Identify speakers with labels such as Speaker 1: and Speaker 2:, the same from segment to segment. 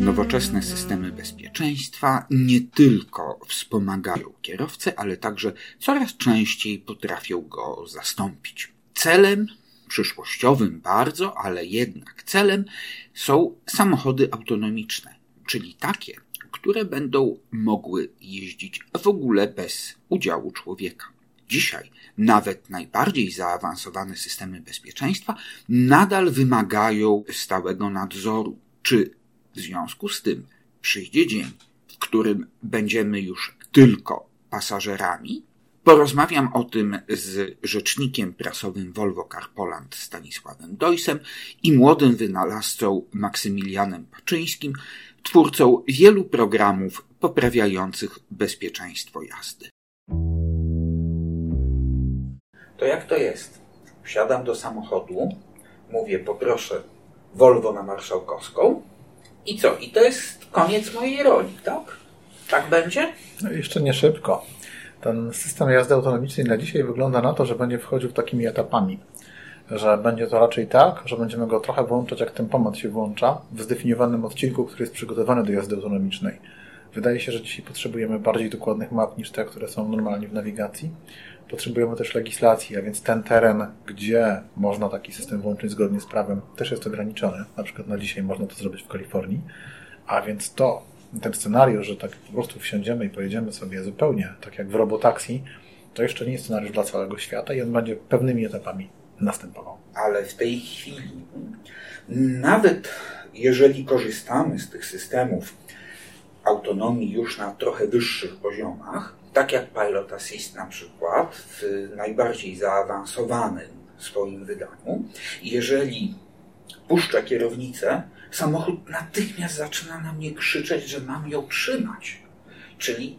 Speaker 1: Nowoczesne systemy bezpieczeństwa nie tylko wspomagają kierowcę, ale także coraz częściej potrafią go zastąpić. Celem przyszłościowym bardzo, ale jednak celem są samochody autonomiczne, czyli takie, które będą mogły jeździć w ogóle bez udziału człowieka. Dzisiaj nawet najbardziej zaawansowane systemy bezpieczeństwa nadal wymagają stałego nadzoru. Czy w związku z tym przyjdzie dzień, w którym będziemy już tylko pasażerami? Porozmawiam o tym z rzecznikiem prasowym Volvo Car Poland Stanisławem Dojsem i młodym wynalazcą Maksymilianem Paczyńskim, twórcą wielu programów poprawiających bezpieczeństwo jazdy. To jak to jest? Wsiadam do samochodu, mówię poproszę Volvo na Marszałkowską i co? I to jest koniec mojej roli, tak? Tak będzie?
Speaker 2: No jeszcze nie szybko. Ten system jazdy autonomicznej na dzisiaj wygląda na to, że będzie wchodził takimi etapami. Że będzie to raczej tak, że będziemy go trochę włączać, jak tempomat się włącza, w zdefiniowanym odcinku, który jest przygotowany do jazdy autonomicznej. Wydaje się, że dzisiaj potrzebujemy bardziej dokładnych map niż te, które są normalnie w nawigacji. Potrzebujemy też legislacji, a więc ten teren, gdzie można taki system włączyć zgodnie z prawem, też jest ograniczony. Na przykład na dzisiaj można to zrobić w Kalifornii. A więc to, ten scenariusz, że tak po prostu wsiądziemy i pojedziemy sobie zupełnie tak jak w robotaxi, to jeszcze nie jest scenariusz dla całego świata i on będzie pewnymi etapami następował.
Speaker 1: Ale w tej chwili, nawet jeżeli korzystamy z tych systemów autonomii już na trochę wyższych poziomach, tak jak Pilot Assist na przykład, w najbardziej zaawansowanym swoim wydaniu, jeżeli puszczę kierownicę, samochód natychmiast zaczyna na mnie krzyczeć, że mam ją trzymać. Czyli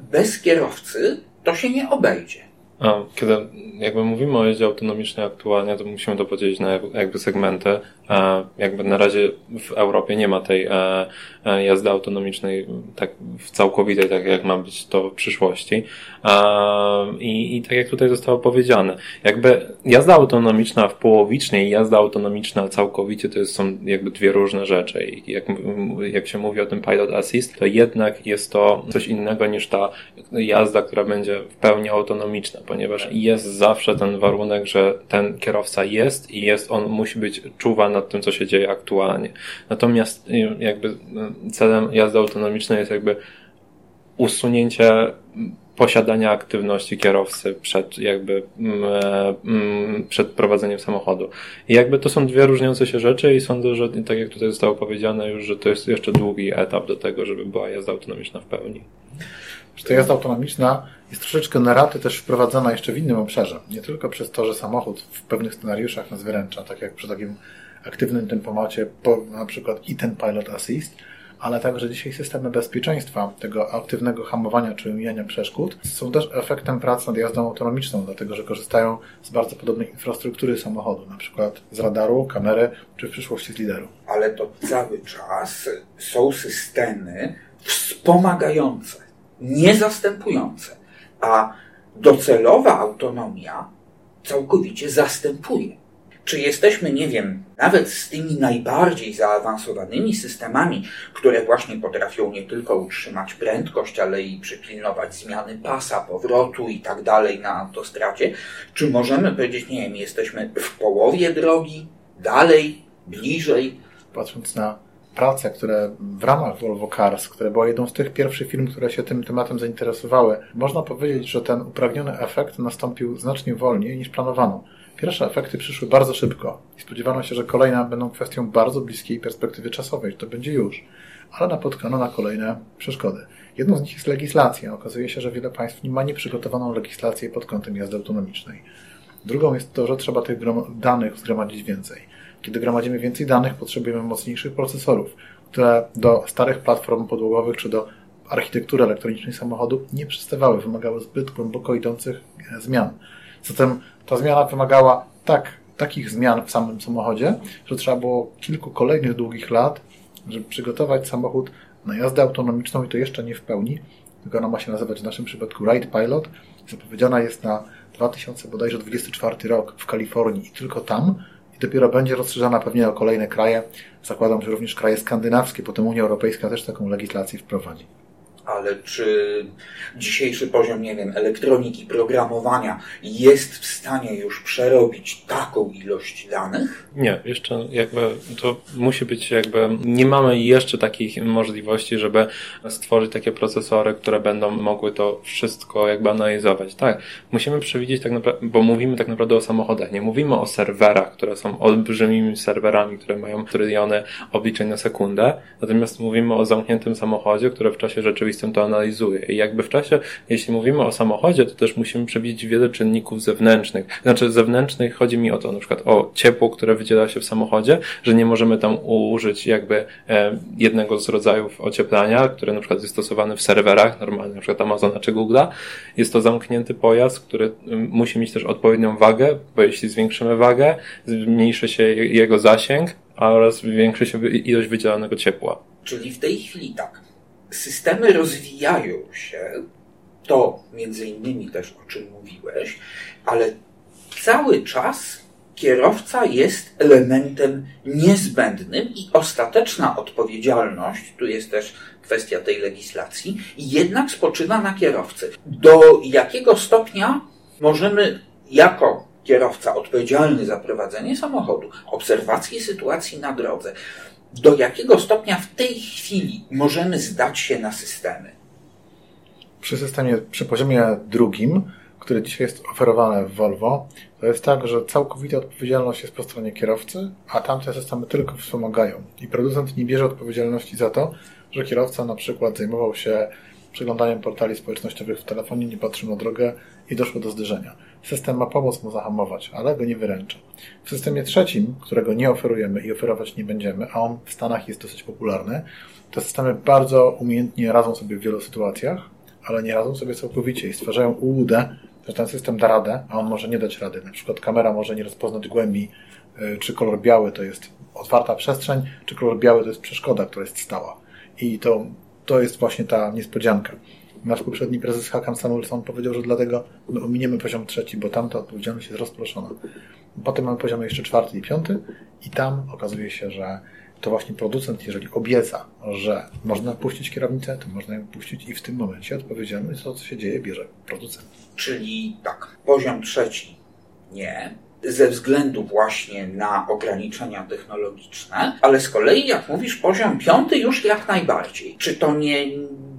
Speaker 1: bez kierowcy to się nie obejdzie.
Speaker 3: A kiedy jakby mówimy o jeździe autonomicznej aktualnie, to musimy to podzielić na jakby segmenty. Jakby na razie w Europie nie ma tej e, e, jazdy autonomicznej tak całkowitej, tak jak ma być to w przyszłości. I, I tak jak tutaj zostało powiedziane, jakby jazda autonomiczna w połowicznie i jazda autonomiczna całkowicie to jest, są jakby dwie różne rzeczy. I jak, jak się mówi o tym pilot assist, to jednak jest to coś innego niż ta jazda, która będzie w pełni autonomiczna, ponieważ jest zawsze ten warunek, że ten kierowca jest i jest, on musi być czuwany nad tym, co się dzieje aktualnie. Natomiast y, jakby y, celem jazdy autonomicznej jest jakby usunięcie posiadania aktywności kierowcy przed jakby mm, e, mm, przed prowadzeniem samochodu. I jakby to są dwie różniące się rzeczy i sądzę, że tak jak tutaj zostało powiedziane już, że to jest jeszcze długi etap do tego, żeby była jazda autonomiczna w pełni.
Speaker 2: Że ta jazda autonomiczna jest troszeczkę na raty też wprowadzana jeszcze w innym obszarze. Nie tylko przez to, że samochód w pewnych scenariuszach nas wyręcza, tak jak przy takim aktywnym tempomacie, na przykład i ten Pilot Assist, ale także dzisiaj systemy bezpieczeństwa tego aktywnego hamowania czy umijania przeszkód są też efektem pracy nad jazdą autonomiczną, dlatego że korzystają z bardzo podobnej infrastruktury samochodu, na przykład z radaru, kamery czy w przyszłości z lideru.
Speaker 1: Ale to cały czas są systemy wspomagające, nie zastępujące, a docelowa autonomia całkowicie zastępuje czy jesteśmy, nie wiem, nawet z tymi najbardziej zaawansowanymi systemami, które właśnie potrafią nie tylko utrzymać prędkość, ale i przypilnować zmiany pasa, powrotu i tak dalej na autostradzie, czy możemy powiedzieć, nie wiem, jesteśmy w połowie drogi, dalej, bliżej?
Speaker 2: Patrząc na prace, które w ramach Volvo Cars, które była jedną z tych pierwszych firm, które się tym tematem zainteresowały, można powiedzieć, że ten uprawniony efekt nastąpił znacznie wolniej niż planowano. Pierwsze efekty przyszły bardzo szybko i spodziewano się, że kolejne będą kwestią bardzo bliskiej perspektywy czasowej, to będzie już, ale napotkano na kolejne przeszkody. Jedną z nich jest legislacja. Okazuje się, że wiele państw nie ma nieprzygotowaną legislację pod kątem jazdy autonomicznej. Drugą jest to, że trzeba tych danych zgromadzić więcej. Kiedy gromadzimy więcej danych, potrzebujemy mocniejszych procesorów, które do starych platform podłogowych czy do architektury elektronicznej samochodu nie przystawały, wymagały zbyt głęboko idących e, zmian. Zatem ta zmiana wymagała tak, takich zmian w samym samochodzie, że trzeba było kilku kolejnych długich lat, żeby przygotować samochód na jazdę autonomiczną i to jeszcze nie w pełni, tylko ona ma się nazywać w naszym przypadku Ride Pilot. Zapowiedziana jest na 2024 rok w Kalifornii i tylko tam i dopiero będzie rozszerzana pewnie o kolejne kraje. Zakładam, że również kraje skandynawskie, potem Unia Europejska też taką legislację wprowadzi
Speaker 1: ale czy dzisiejszy poziom, nie wiem, elektroniki, programowania jest w stanie już przerobić taką ilość danych?
Speaker 3: Nie, jeszcze jakby to musi być jakby, nie mamy jeszcze takich możliwości, żeby stworzyć takie procesory, które będą mogły to wszystko jakby analizować. Tak, musimy przewidzieć tak naprawdę, bo mówimy tak naprawdę o samochodach, nie mówimy o serwerach, które są olbrzymimi serwerami, które mają tryliony obliczeń na sekundę, natomiast mówimy o zamkniętym samochodzie, które w czasie rzeczywistym system to analizuje. I jakby w czasie, jeśli mówimy o samochodzie, to też musimy przewidzieć wiele czynników zewnętrznych. Znaczy zewnętrznych chodzi mi o to, na przykład o ciepło, które wydziela się w samochodzie, że nie możemy tam użyć jakby e, jednego z rodzajów ocieplania, które na przykład jest stosowany w serwerach, normalnie na przykład Amazona czy Google'a. Jest to zamknięty pojazd, który musi mieć też odpowiednią wagę, bo jeśli zwiększymy wagę, zmniejszy się jego zasięg, oraz zwiększy się ilość wydzielanego ciepła.
Speaker 1: Czyli w tej chwili tak systemy rozwijają się, to między innymi też o czym mówiłeś, ale cały czas kierowca jest elementem niezbędnym i ostateczna odpowiedzialność, tu jest też kwestia tej legislacji, jednak spoczywa na kierowcy. Do jakiego stopnia możemy jako kierowca odpowiedzialny za prowadzenie samochodu, obserwację sytuacji na drodze, do jakiego stopnia w tej chwili możemy zdać się na systemy?
Speaker 2: Przy systemie, przy poziomie drugim, który dzisiaj jest oferowany w Volvo, to jest tak, że całkowita odpowiedzialność jest po stronie kierowcy, a tamte systemy tylko wspomagają. I producent nie bierze odpowiedzialności za to, że kierowca na przykład zajmował się przeglądaniem portali społecznościowych w telefonie, nie patrzył na drogę i doszło do zderzenia. System ma pomóc mu zahamować, ale go nie wyręcza. W systemie trzecim, którego nie oferujemy i oferować nie będziemy, a on w Stanach jest dosyć popularny, te systemy bardzo umiejętnie radzą sobie w wielu sytuacjach, ale nie radzą sobie całkowicie i stwarzają ułudę, że ten system da radę, a on może nie dać rady. Na przykład kamera może nie rozpoznać głębi, y, czy kolor biały to jest otwarta przestrzeń, czy kolor biały to jest przeszkoda, która jest stała. I to, to jest właśnie ta niespodzianka. Nasz poprzedni prezes Hakan Samuelson powiedział, że dlatego my ominiemy poziom trzeci, bo tam ta odpowiedzialność jest rozproszona. Potem mamy poziom jeszcze czwarty i piąty i tam okazuje się, że to właśnie producent, jeżeli obieca, że można puścić kierownicę, to można ją puścić i w tym momencie odpowiedzialność za to, co się dzieje, bierze producent.
Speaker 1: Czyli tak, poziom trzeci nie, ze względu właśnie na ograniczenia technologiczne, ale z kolei, jak mówisz, poziom piąty już jak najbardziej. Czy to nie,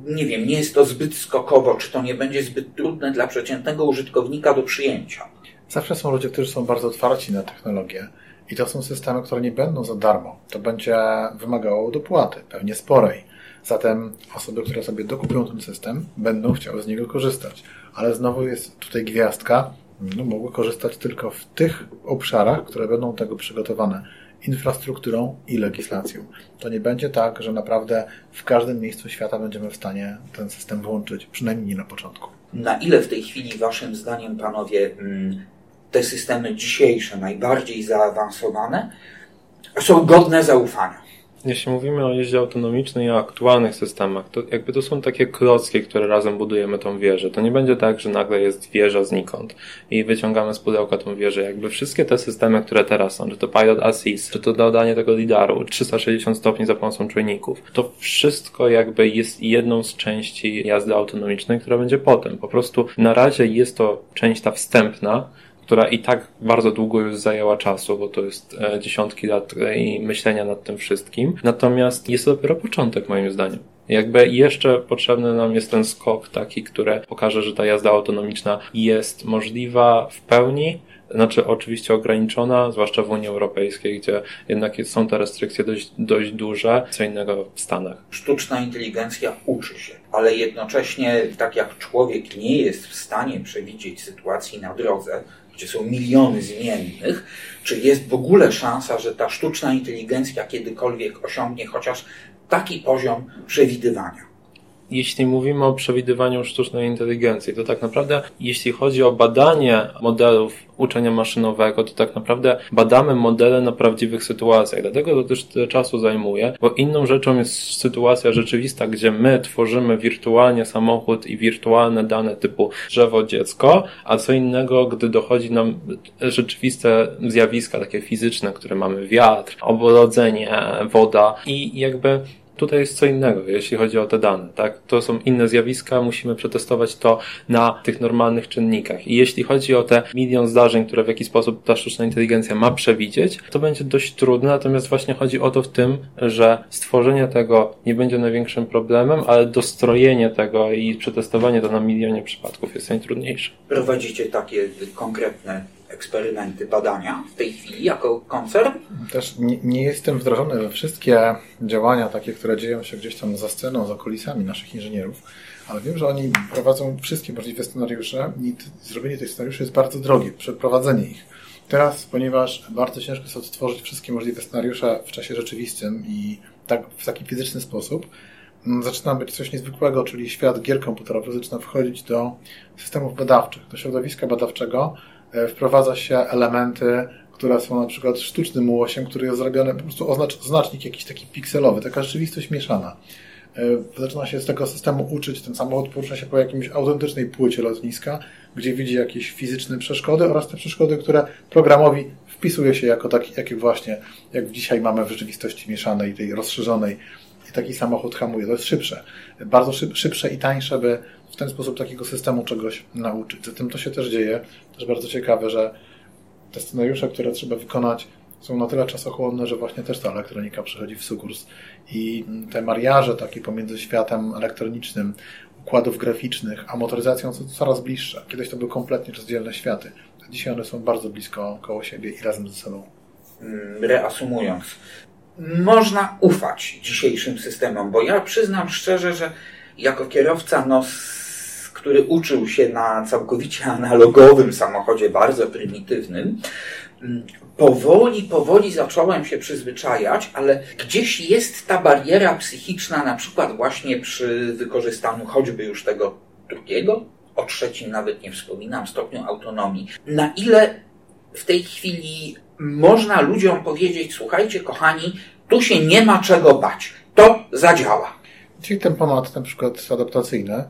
Speaker 1: nie wiem, nie jest to zbyt skokowo, czy to nie będzie zbyt trudne dla przeciętnego użytkownika do przyjęcia?
Speaker 2: Zawsze są ludzie, którzy są bardzo otwarci na technologię i to są systemy, które nie będą za darmo. To będzie wymagało dopłaty, pewnie sporej. Zatem osoby, które sobie dokupią ten system, będą chciały z niego korzystać. Ale znowu jest tutaj gwiazdka, no, mogły korzystać tylko w tych obszarach, które będą tego przygotowane infrastrukturą i legislacją. To nie będzie tak, że naprawdę w każdym miejscu świata będziemy w stanie ten system włączyć, przynajmniej nie na początku.
Speaker 1: Na ile w tej chwili, Waszym zdaniem, panowie, mm, te systemy dzisiejsze, najbardziej zaawansowane, są godne zaufania?
Speaker 3: Jeśli mówimy o jeździe autonomicznej i o aktualnych systemach, to jakby to są takie klocki, które razem budujemy tą wieżę. To nie będzie tak, że nagle jest wieża znikąd i wyciągamy z pudełka tą wieżę. Jakby wszystkie te systemy, które teraz są, czy to Pilot Assist, czy to dodanie tego lidaru, 360 stopni za pomocą czujników, to wszystko jakby jest jedną z części jazdy autonomicznej, która będzie potem. Po prostu na razie jest to część ta wstępna, która i tak bardzo długo już zajęła czasu, bo to jest e, dziesiątki lat e, i myślenia nad tym wszystkim. Natomiast jest to dopiero początek, moim zdaniem. Jakby jeszcze potrzebny nam jest ten skok taki, który pokaże, że ta jazda autonomiczna jest możliwa w pełni, znaczy oczywiście ograniczona, zwłaszcza w Unii Europejskiej, gdzie jednak są te restrykcje dość, dość duże, co innego w Stanach.
Speaker 1: Sztuczna inteligencja uczy się, ale jednocześnie, tak jak człowiek nie jest w stanie przewidzieć sytuacji na drodze, gdzie są miliony zmiennych, czy jest w ogóle szansa, że ta sztuczna inteligencja kiedykolwiek osiągnie chociaż taki poziom przewidywania?
Speaker 3: Jeśli mówimy o przewidywaniu sztucznej inteligencji, to tak naprawdę, jeśli chodzi o badanie modelów uczenia maszynowego, to tak naprawdę badamy modele na prawdziwych sytuacjach. Dlatego to też tyle czasu zajmuje, bo inną rzeczą jest sytuacja rzeczywista, gdzie my tworzymy wirtualnie samochód i wirtualne dane typu drzewo, dziecko, a co innego, gdy dochodzi nam rzeczywiste zjawiska, takie fizyczne, które mamy wiatr, obrodzenie, woda i jakby Tutaj jest co innego, jeśli chodzi o te dane, tak? To są inne zjawiska, musimy przetestować to na tych normalnych czynnikach. I jeśli chodzi o te milion zdarzeń, które w jakiś sposób ta sztuczna inteligencja ma przewidzieć, to będzie dość trudne, natomiast właśnie chodzi o to w tym, że stworzenie tego nie będzie największym problemem, ale dostrojenie tego i przetestowanie to na milionie przypadków jest najtrudniejsze.
Speaker 1: Prowadzicie takie konkretne eksperymenty, badania w tej chwili jako koncern?
Speaker 2: Też nie, nie jestem wdrożony we wszystkie działania takie, które dzieją się gdzieś tam za sceną, za kulisami naszych inżynierów, ale wiem, że oni prowadzą wszystkie możliwe scenariusze i zrobienie tych scenariuszy jest bardzo drogie, przeprowadzenie ich. Teraz, ponieważ bardzo ciężko jest odtworzyć wszystkie możliwe scenariusze w czasie rzeczywistym i tak, w taki fizyczny sposób, mm, zaczyna być coś niezwykłego, czyli świat gier komputerowych zaczyna wchodzić do systemów badawczych, do środowiska badawczego, wprowadza się elementy, które są na przykład sztucznym łosiem, który jest zrobiony po prostu oznacz, znacznik jakiś taki pikselowy, taka rzeczywistość mieszana. E, zaczyna się z tego systemu uczyć, ten samochód porusza się po jakimś autentycznej płycie lotniska, gdzie widzi jakieś fizyczne przeszkody oraz te przeszkody, które programowi wpisuje się jako taki, jakie właśnie, jak dzisiaj mamy w rzeczywistości mieszanej, tej rozszerzonej taki samochód hamuje. To jest szybsze. Bardzo szybsze i tańsze, by w ten sposób takiego systemu czegoś nauczyć. Zatem to się też dzieje. Też bardzo ciekawe, że te scenariusze, które trzeba wykonać, są na tyle czasochłonne, że właśnie też ta elektronika przechodzi w sukurs. I te mariaże takie pomiędzy światem elektronicznym, układów graficznych, a motoryzacją są coraz bliższe. Kiedyś to były kompletnie rozdzielne światy. Dzisiaj one są bardzo blisko koło siebie i razem ze sobą.
Speaker 1: Mm, reasumując, można ufać dzisiejszym systemom, bo ja przyznam szczerze, że jako kierowca no, który uczył się na całkowicie analogowym samochodzie, bardzo prymitywnym, mm, powoli, powoli zacząłem się przyzwyczajać, ale gdzieś jest ta bariera psychiczna, na przykład właśnie przy wykorzystaniu choćby już tego drugiego, o trzecim nawet nie wspominam, stopniu autonomii. Na ile w tej chwili można ludziom powiedzieć, słuchajcie kochani, tu się nie ma czego bać, to zadziała.
Speaker 2: Czyli tempomat na przykład adaptacyjny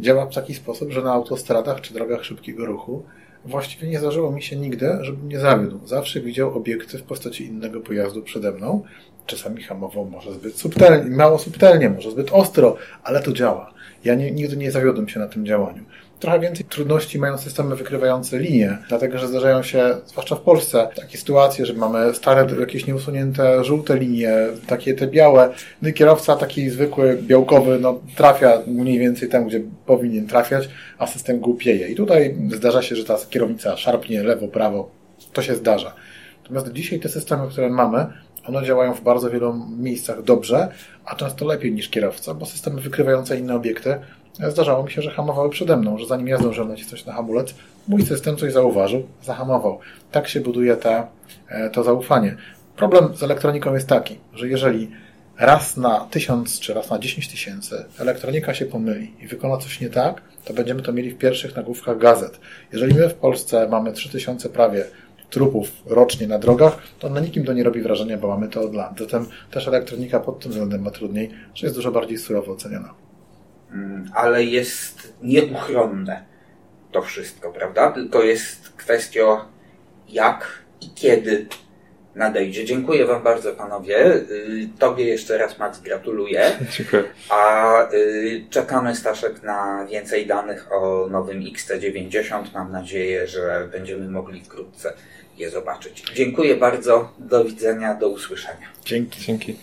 Speaker 2: działa w taki sposób, że na autostradach czy drogach szybkiego ruchu właściwie nie zdarzyło mi się nigdy, żebym nie zawiódł. Zawsze widział obiekty w postaci innego pojazdu przede mną. Czasami hamował może zbyt subtelnie, mało subtelnie, może zbyt ostro, ale to działa. Ja nie, nigdy nie zawiodłem się na tym działaniu trochę więcej trudności mają systemy wykrywające linie, dlatego że zdarzają się, zwłaszcza w Polsce, takie sytuacje, że mamy stare, jakieś nieusunięte żółte linie, takie te białe. No i kierowca taki zwykły, białkowy, no trafia mniej więcej tam, gdzie powinien trafiać, a system głupieje. I tutaj zdarza się, że ta kierownica szarpnie lewo, prawo. To się zdarza. Natomiast dzisiaj te systemy, które mamy, one działają w bardzo wielu miejscach dobrze, a często lepiej niż kierowca, bo systemy wykrywające inne obiekty Zdarzało mi się, że hamowały przede mną, że zanim ja zdążyłem nacisnąć na hamulec, mój system coś zauważył, zahamował. Tak się buduje e, to zaufanie. Problem z elektroniką jest taki, że jeżeli raz na tysiąc czy raz na dziesięć tysięcy elektronika się pomyli i wykona coś nie tak, to będziemy to mieli w pierwszych nagłówkach gazet. Jeżeli my w Polsce mamy trzy tysiące prawie trupów rocznie na drogach, to na nikim to nie robi wrażenia, bo mamy to od lat. Zatem też elektronika pod tym względem ma trudniej, że jest dużo bardziej surowo oceniana.
Speaker 1: Mm, ale jest nieuchronne to wszystko, prawda? Tylko jest kwestia jak i kiedy nadejdzie. Dziękuję Wam bardzo, panowie. Y, tobie jeszcze raz, Max, gratuluję.
Speaker 3: Dziękuję.
Speaker 1: A y, czekamy, Staszek, na więcej danych o nowym XT90. Mam nadzieję, że będziemy mogli wkrótce je zobaczyć. Dziękuję bardzo. Do widzenia, do usłyszenia.
Speaker 2: Dzięki.
Speaker 3: Dzięki.